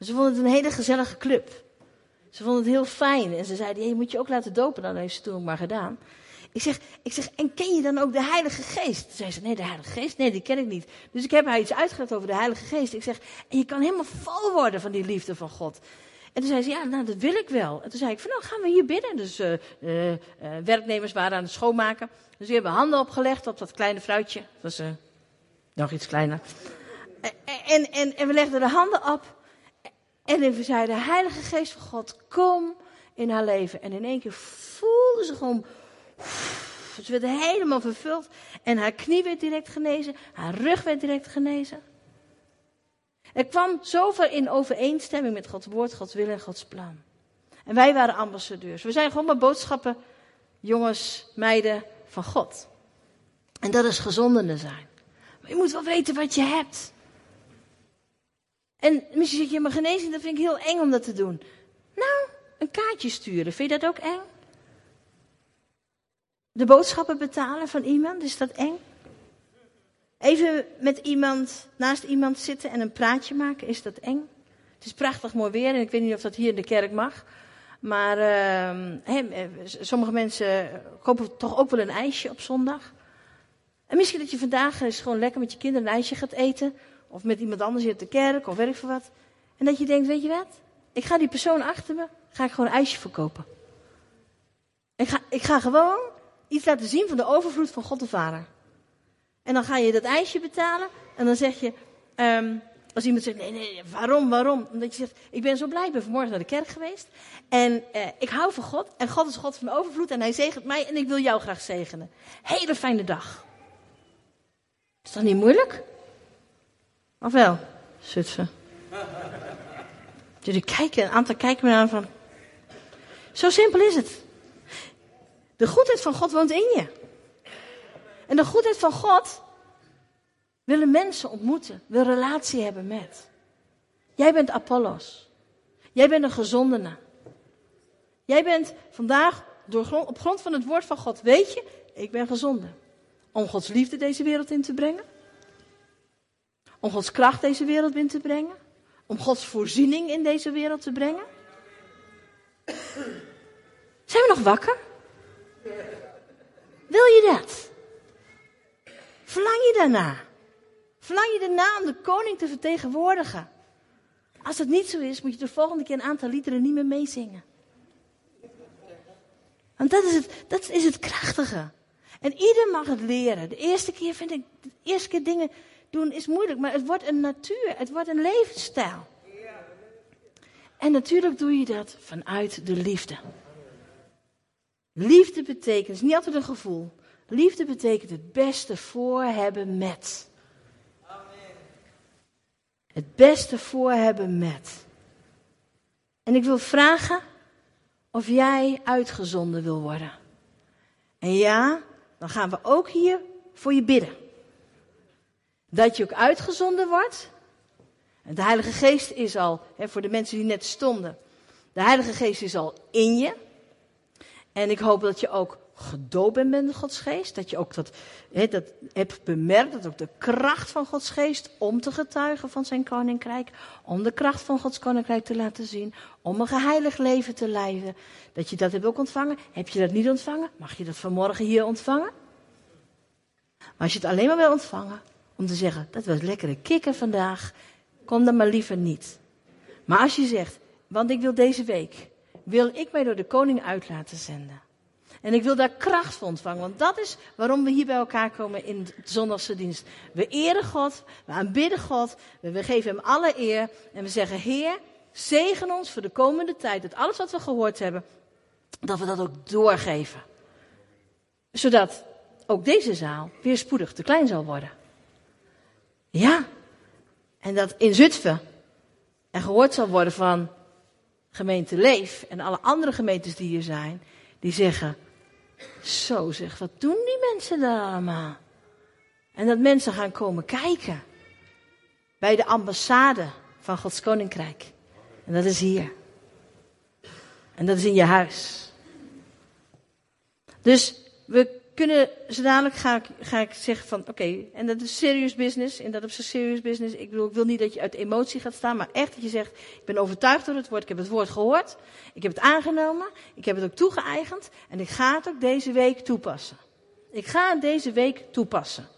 [SPEAKER 1] Ze vonden het een hele gezellige club. Ze vonden het heel fijn. En ze zeiden, je moet je ook laten dopen. Dan heeft ze toen maar gedaan. Ik zeg, ik zeg, en ken je dan ook de Heilige Geest? Toen zei ze, nee, de Heilige Geest? Nee, die ken ik niet. Dus ik heb haar iets uitgelegd over de Heilige Geest. Ik zeg, en je kan helemaal vol worden van die liefde van God. En toen zei ze, ja, nou, dat wil ik wel. En toen zei ik, van nou, gaan we hier bidden. Dus uh, uh, werknemers waren aan het schoonmaken. Dus we hebben handen opgelegd op dat kleine fruitje. Dat was nog iets kleiner. En, en, en we legden de handen op. En we zeiden, Heilige Geest van God, kom in haar leven. En in één keer voelde ze gewoon ze werd helemaal vervuld. En haar knie werd direct genezen. Haar rug werd direct genezen. Er kwam zoveel in overeenstemming met Gods woord, Gods wil en Gods plan. En wij waren ambassadeurs. We zijn gewoon maar boodschappen, jongens, meiden van God. En dat is gezondende zijn. Maar je moet wel weten wat je hebt. En misschien zeg je, maar genezing, dat vind ik heel eng om dat te doen. Nou, een kaartje sturen, vind je dat ook eng? De boodschappen betalen van iemand, is dat eng? Even met iemand, naast iemand zitten en een praatje maken, is dat eng? Het is prachtig mooi weer en ik weet niet of dat hier in de kerk mag. Maar uh, sommige mensen kopen toch ook wel een ijsje op zondag. En misschien dat je vandaag eens gewoon lekker met je kinderen een ijsje gaat eten. Of met iemand anders in de kerk of werk voor wat. En dat je denkt, weet je wat? Ik ga die persoon achter me, ga ik gewoon een ijsje verkopen. Ik ga, ik ga gewoon iets laten zien van de overvloed van God de Vader. En dan ga je dat ijsje betalen en dan zeg je, um, als iemand zegt, nee, nee, waarom, waarom? Omdat je zegt, ik ben zo blij, ik ben vanmorgen naar de kerk geweest. En uh, ik hou van God en God is God van overvloed en hij zegent mij en ik wil jou graag zegenen. Hele fijne dag. Is dat niet moeilijk? Of wel, Zutphen? Jullie kijken, een aantal kijken me aan van, zo simpel is het. De goedheid van God woont in je. En de goedheid van God willen mensen ontmoeten, wil relatie hebben met. Jij bent Apollos. Jij bent een gezondene. Jij bent vandaag door op grond van het woord van God, weet je, ik ben gezonde. Om Gods liefde deze wereld in te brengen. Om Gods kracht deze wereld in te brengen. Om Gods voorziening in deze wereld te brengen. Zijn we nog wakker? Wil je dat? Verlang je daarna? Verlang je daarna om de koning te vertegenwoordigen? Als het niet zo is, moet je de volgende keer een aantal liederen niet meer meezingen. Want dat is het, dat is het krachtige. En ieder mag het leren. De eerste keer vind ik, de eerste keer dingen doen is moeilijk, maar het wordt een natuur, het wordt een levensstijl. En natuurlijk doe je dat vanuit de liefde. Liefde betekent, is niet altijd een gevoel. Liefde betekent het beste voor hebben met. Het beste voor hebben met. En ik wil vragen of jij uitgezonden wil worden. En ja, dan gaan we ook hier voor je bidden. Dat je ook uitgezonden wordt. De Heilige Geest is al, hè, voor de mensen die net stonden, de Heilige Geest is al in je. En ik hoop dat je ook gedoopt bent met Gods geest. Dat je ook dat, he, dat hebt bemerkt, dat ook de kracht van Gods geest om te getuigen van zijn koninkrijk. Om de kracht van Gods koninkrijk te laten zien. Om een geheiligd leven te leiden. Dat je dat hebt ook ontvangen. Heb je dat niet ontvangen? Mag je dat vanmorgen hier ontvangen? Maar als je het alleen maar wil ontvangen, om te zeggen, dat was lekkere kikker vandaag, kom dan maar liever niet. Maar als je zegt, want ik wil deze week wil ik mij door de koning uit laten zenden. En ik wil daar kracht voor ontvangen, want dat is waarom we hier bij elkaar komen in de zondagse dienst. We eren God, we aanbidden God, we geven Hem alle eer en we zeggen, Heer, zegen ons voor de komende tijd, dat alles wat we gehoord hebben, dat we dat ook doorgeven. Zodat ook deze zaal weer spoedig te klein zal worden. Ja, en dat in Zutphen er gehoord zal worden van, gemeente Leef en alle andere gemeentes die hier zijn, die zeggen, zo zeg, wat doen die mensen daar allemaal? En dat mensen gaan komen kijken. bij de ambassade van Gods Koninkrijk. En dat is hier. En dat is in je huis. Dus we kunnen, zo dadelijk ga ik, ga ik zeggen van, oké, en dat is serious business, en dat is serious business. Ik bedoel, ik wil niet dat je uit emotie gaat staan, maar echt dat je zegt, ik ben overtuigd door het woord, ik heb het woord gehoord, ik heb het aangenomen, ik heb het ook toegeëigend, en ik ga het ook deze week toepassen. Ik ga het deze week toepassen.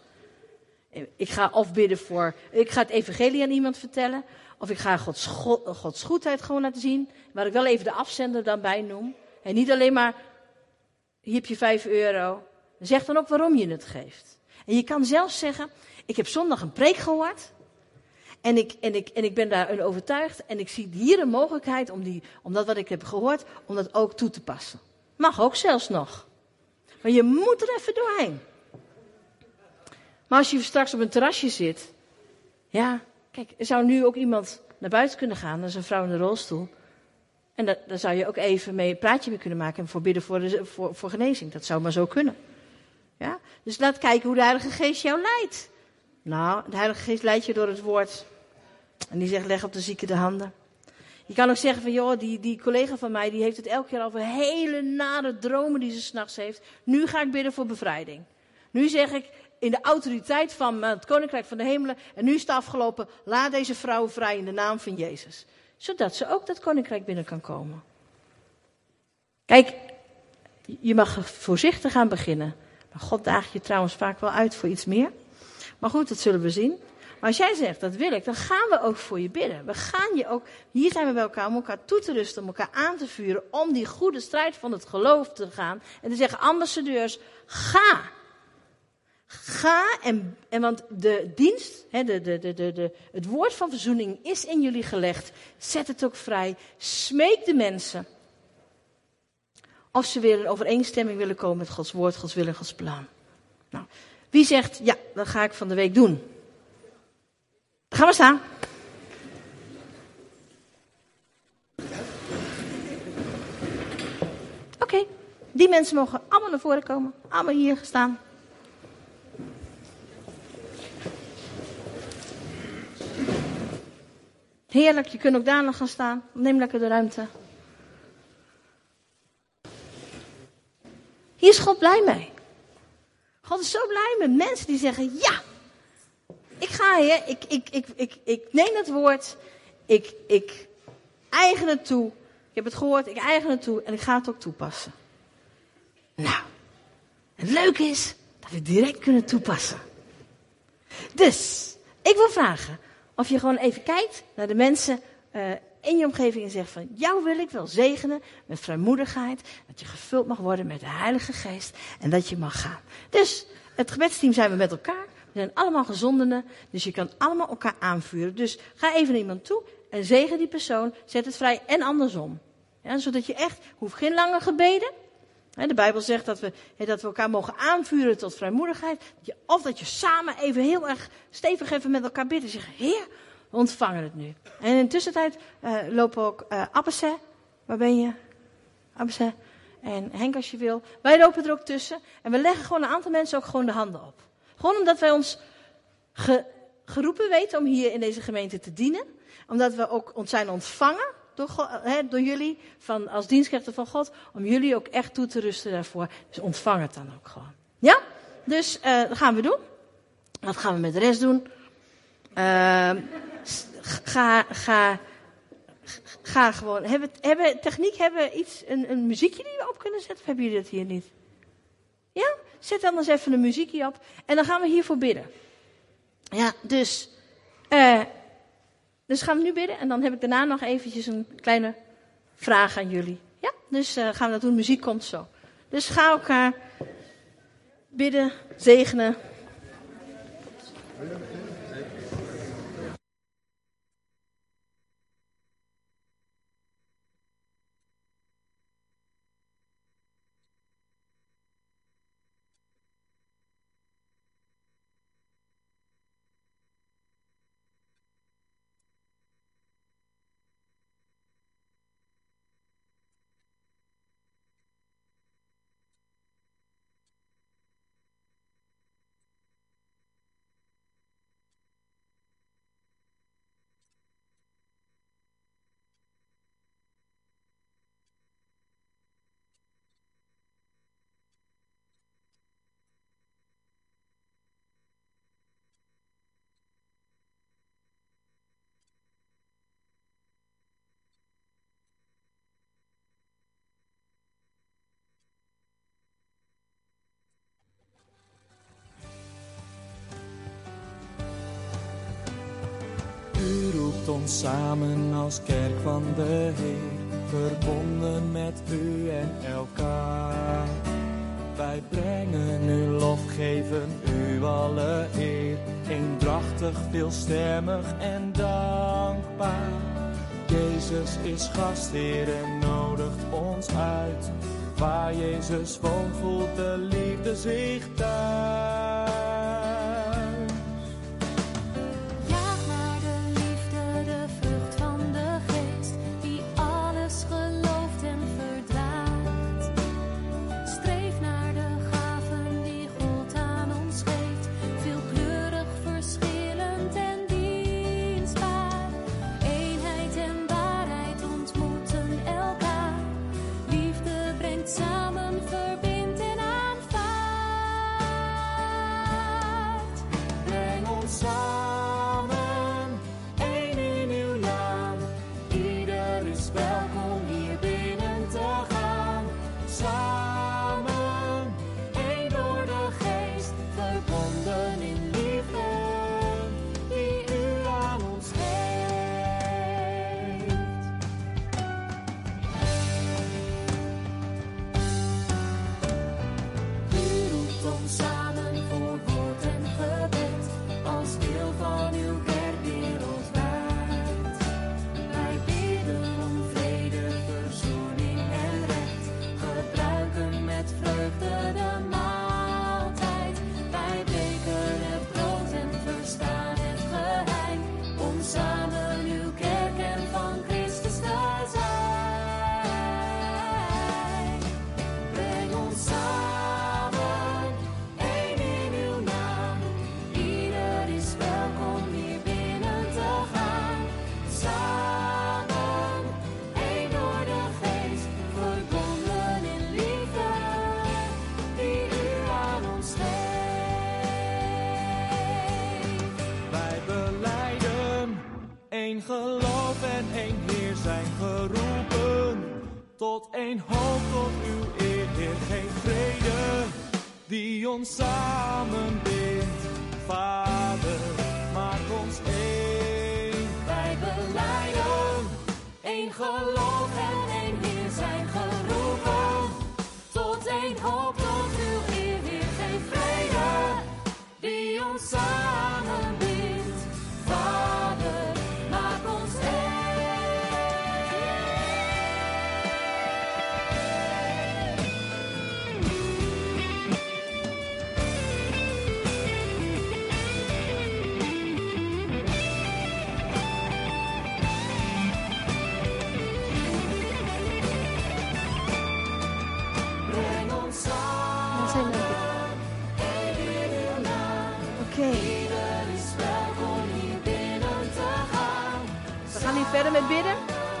[SPEAKER 1] Ik ga of bidden voor, ik ga het evangelie aan iemand vertellen, of ik ga Gods, Gods goedheid gewoon laten zien, waar ik wel even de afzender dan bij noem. En niet alleen maar, hier heb je vijf euro, Zeg dan ook waarom je het geeft. En je kan zelfs zeggen, ik heb zondag een preek gehoord. En ik, en, ik, en ik ben daarin overtuigd. En ik zie hier een mogelijkheid om, die, om dat wat ik heb gehoord, om dat ook toe te passen. Mag ook zelfs nog. Maar je moet er even doorheen. Maar als je straks op een terrasje zit. Ja, kijk, er zou nu ook iemand naar buiten kunnen gaan. Dat is een vrouw in de rolstoel. En daar zou je ook even mee een praatje mee kunnen maken. En voor bidden voor, de, voor, voor genezing. Dat zou maar zo kunnen. Ja? Dus laat kijken hoe de Heilige Geest jou leidt. Nou, de Heilige Geest leidt je door het woord. En die zegt, leg op de zieke de handen. Je kan ook zeggen van, joh, die, die collega van mij, die heeft het elke keer over hele nare dromen die ze s'nachts heeft. Nu ga ik bidden voor bevrijding. Nu zeg ik, in de autoriteit van het Koninkrijk van de Hemelen, en nu is het afgelopen, laat deze vrouw vrij in de naam van Jezus. Zodat ze ook dat Koninkrijk binnen kan komen. Kijk, je mag voorzichtig gaan beginnen. God daagt je trouwens vaak wel uit voor iets meer. Maar goed, dat zullen we zien. Maar als jij zegt, dat wil ik, dan gaan we ook voor je bidden. We gaan je ook, hier zijn we bij elkaar om elkaar toe te rusten, om elkaar aan te vuren, om die goede strijd van het geloof te gaan. En te zeggen, ambassadeurs, ga. Ga en, en want de dienst, hè, de, de, de, de, het woord van verzoening is in jullie gelegd. Zet het ook vrij. Smeek de mensen. Of ze weer in overeenstemming willen komen met Gods woord, Gods wil en Gods plan. Nou, wie zegt, ja, dat ga ik van de week doen? Dan gaan we staan. Oké, die mensen mogen allemaal naar voren komen. Allemaal hier staan. Heerlijk, je kunt ook daar nog gaan staan. Neem lekker de ruimte. Is God blij mee. God is zo blij met mensen die zeggen: Ja, ik ga hier, ik, ik, ik, ik, ik neem het woord, ik, ik eigen het toe. Ik heb het gehoord, ik eigen het toe en ik ga het ook toepassen. Nou, het leuke is dat we direct kunnen toepassen. Dus, ik wil vragen of je gewoon even kijkt naar de mensen uh, in je omgeving en zegt van jou wil ik wel zegenen met vrijmoedigheid. Dat je gevuld mag worden met de Heilige Geest en dat je mag gaan. Dus het gebedsteam zijn we met elkaar. We zijn allemaal gezondenen, dus je kan allemaal elkaar aanvuren. Dus ga even naar iemand toe en zegen die persoon, zet het vrij en andersom. Ja, zodat je echt, hoeft geen lange gebeden. De Bijbel zegt dat we, dat we elkaar mogen aanvuren tot vrijmoedigheid. Of dat je samen even heel erg stevig even met elkaar bidden. Zeggen, Heer, ontvangen het nu. En in de tussentijd uh, lopen ook uh. Waar ben je? Abbesse. En Henk als je wil. Wij lopen er ook tussen. En we leggen gewoon een aantal mensen ook gewoon de handen op. Gewoon omdat wij ons ge, geroepen weten om hier in deze gemeente te dienen. Omdat we ook ons zijn ontvangen door, he, door jullie van, als dienstknechten van God. Om jullie ook echt toe te rusten daarvoor. Dus ontvang het dan ook gewoon. Ja? Dus dat gaan we doen. Wat gaan we met de rest doen? Uh, ga, ga, ga gewoon. Hebben, hebben, techniek, hebben iets, een, een muziekje die we op kunnen zetten? Of hebben jullie dat hier niet? Ja? Zet dan eens even een muziekje op. En dan gaan we hiervoor bidden. Ja, dus. Uh, dus gaan we nu bidden. En dan heb ik daarna nog eventjes een kleine vraag aan jullie. Ja? Dus uh, gaan we dat doen. Muziek komt zo. Dus ga elkaar bidden, zegenen.
[SPEAKER 2] Ons samen als kerk van de Heer, verbonden met u en elkaar. Wij brengen u lof, geven u alle eer, eendrachtig, veelstemmig en dankbaar. Jezus is gastheer en nodigt ons uit. Waar Jezus woont, voelt de liefde zich thuis. Één geloof en één Heer zijn geroepen. Tot één hoop, tot uw eer, Heer, geef vrede die ons samenbindt.
[SPEAKER 1] Verder met bidden.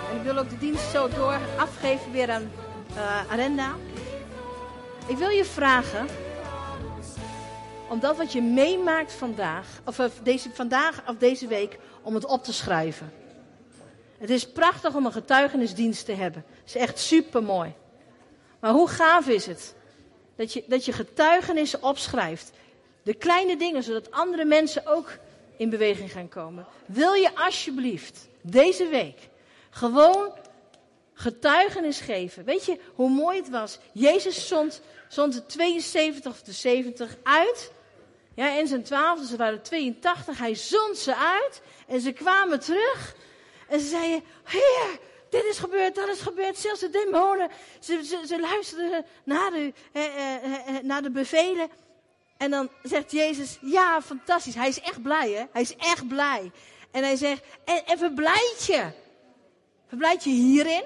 [SPEAKER 1] En ik wil ook de dienst zo door afgeven weer aan eh Arenda. Ik wil je vragen om dat wat je meemaakt vandaag, of deze, vandaag of deze week, om het op te schrijven. Het is prachtig om een getuigenisdienst te hebben. Het is echt super mooi. Maar hoe gaaf is het dat je, dat je getuigenissen opschrijft? De kleine dingen, zodat andere mensen ook in beweging gaan komen. Wil je alsjeblieft deze week gewoon getuigenis geven? Weet je hoe mooi het was? Jezus zond, zond de 72 of de 70 uit. Ja, in zijn twaalf, dus er waren 82. Hij zond ze uit en ze kwamen terug. En ze zeiden, Heer, dit is gebeurd, dat is gebeurd. Zelfs de demonen, ze, ze, ze luisterden naar de, eh, eh, eh, naar de bevelen. En dan zegt Jezus, ja, fantastisch. Hij is echt blij, hè? Hij is echt blij. En hij zegt, en, en verblijd je. Verblijd je hierin.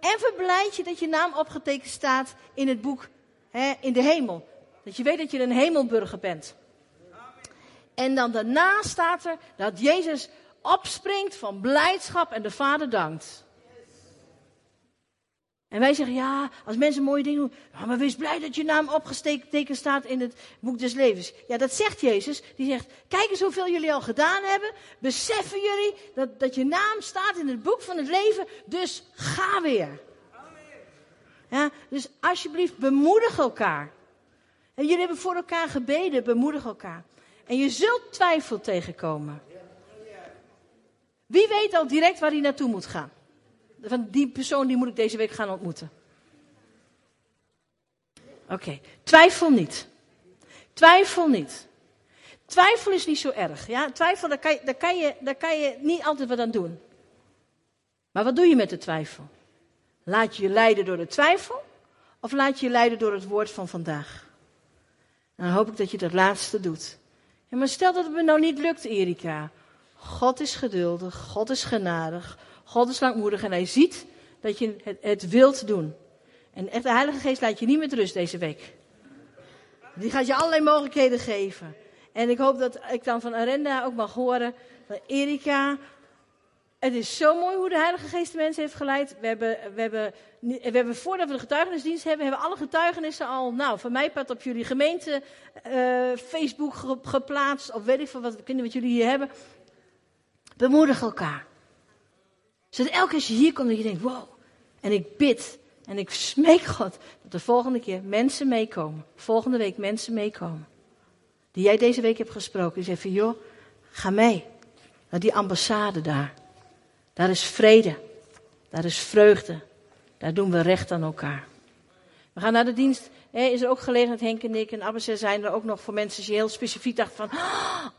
[SPEAKER 1] En verblijd je dat je naam opgetekend staat in het boek, hè, in de hemel. Dat je weet dat je een hemelburger bent. En dan daarna staat er dat Jezus opspringt van blijdschap en de Vader dankt. En wij zeggen, ja, als mensen mooie dingen doen, maar wees blij dat je naam opgetekend staat in het boek des levens. Ja, dat zegt Jezus. Die zegt, kijk eens hoeveel jullie al gedaan hebben. Beseffen jullie dat, dat je naam staat in het boek van het leven, dus ga weer. Ja, dus alsjeblieft, bemoedig elkaar. En jullie hebben voor elkaar gebeden, bemoedig elkaar. En je zult twijfel tegenkomen. Wie weet al direct waar hij naartoe moet gaan? Van die persoon die moet ik deze week gaan ontmoeten. Oké, twijfel niet. Twijfel niet. Twijfel is niet zo erg. Ja? Twijfel, daar kan, je, daar, kan je, daar kan je niet altijd wat aan doen. Maar wat doe je met de twijfel? Laat je je leiden door de twijfel of laat je je leiden door het woord van vandaag? En dan hoop ik dat je dat laatste doet. Ja, maar stel dat het me nou niet lukt, Erika. God is geduldig, God is genadig, God is langmoedig en hij ziet dat je het, wilt doen. En echt, de Heilige Geest laat je niet met rust deze week. Die gaat je allerlei mogelijkheden geven. En ik hoop dat ik dan van Arenda ook mag horen van Erika. Het is zo mooi hoe de Heilige Geest de mensen heeft geleid. We hebben, we hebben, we hebben voordat we de getuigenisdienst hebben, hebben alle getuigenissen al, nou, van mij pad op jullie gemeente, uh, Facebook geplaatst, of weet ik veel wat, kinderen wat jullie hier hebben. Bemoedig elkaar. Zodat elke keer als je hier komt, dat je denkt, wow. En ik bid en ik smeek God dat de volgende keer mensen meekomen. Volgende week mensen meekomen. Die jij deze week hebt gesproken. Die zeggen van, joh, ga mee. Naar die ambassade daar. Daar is vrede. Daar is vreugde. Daar doen we recht aan elkaar. We gaan naar de dienst. Is er ook gelegenheid, Henk en ik en Abbas zijn er ook nog voor mensen die heel specifiek dachten van...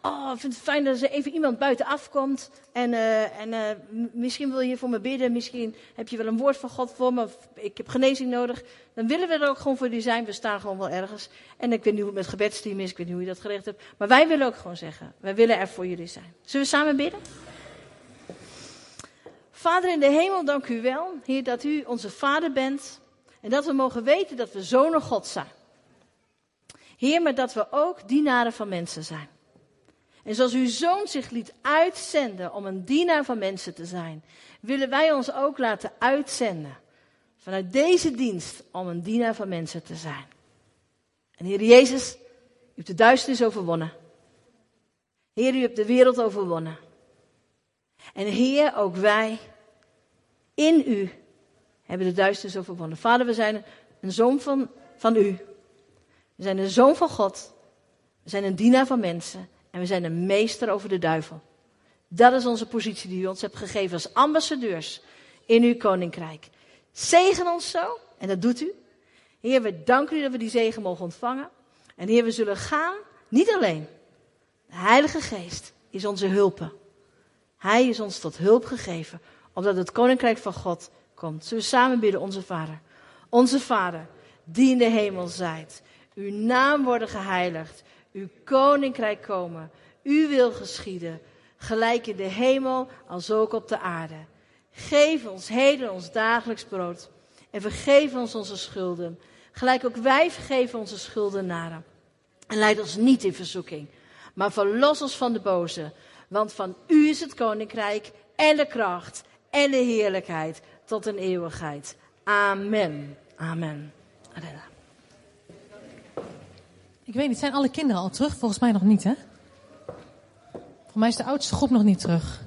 [SPEAKER 1] Oh, ik vind het fijn dat er even iemand buiten afkomt. En, uh, en uh, misschien wil je voor me bidden. Misschien heb je wel een woord van God voor me. Of ik heb genezing nodig. Dan willen we er ook gewoon voor jullie zijn. We staan gewoon wel ergens. En ik weet niet hoe het met gebedsteam is. Ik weet niet hoe je dat geregeld hebt. Maar wij willen ook gewoon zeggen. Wij willen er voor jullie zijn. Zullen we samen bidden? Vader in de hemel, dank u wel. Heer, dat u onze vader bent. En dat we mogen weten dat we zonen God zijn. Heer, maar dat we ook dienaren van mensen zijn. En zoals uw zoon zich liet uitzenden om een dienaar van mensen te zijn, willen wij ons ook laten uitzenden vanuit deze dienst om een dienaar van mensen te zijn. En Heer Jezus, u hebt de duisternis overwonnen. Heer, u hebt de wereld overwonnen. En Heer, ook wij in u hebben de duisternis overwonnen. Vader, we zijn een zoon van, van u. We zijn een zoon van God. We zijn een dienaar van mensen. En we zijn een meester over de duivel. Dat is onze positie die u ons hebt gegeven als ambassadeurs in uw koninkrijk. Zegen ons zo, en dat doet u. Heer, we danken u dat we die zegen mogen ontvangen. En Heer, we zullen gaan, niet alleen. De Heilige Geest is onze hulpen. Hij is ons tot hulp gegeven, omdat het koninkrijk van God komt. Zullen we samen bidden, onze Vader. Onze Vader, die in de hemel zijt. Uw naam worden geheiligd. Uw koninkrijk komen. Uw wil geschieden. Gelijk in de hemel als ook op de aarde. Geef ons heden ons dagelijks brood. En vergeef ons onze schulden. Gelijk ook wij vergeven onze schuldenaren. En leid ons niet in verzoeking. Maar verlos ons van de boze. Want van u is het koninkrijk en de kracht en de heerlijkheid tot een eeuwigheid. Amen. Amen.
[SPEAKER 3] Ik weet niet, zijn alle kinderen al terug? Volgens mij nog niet, hè? Voor mij is de oudste groep nog niet terug.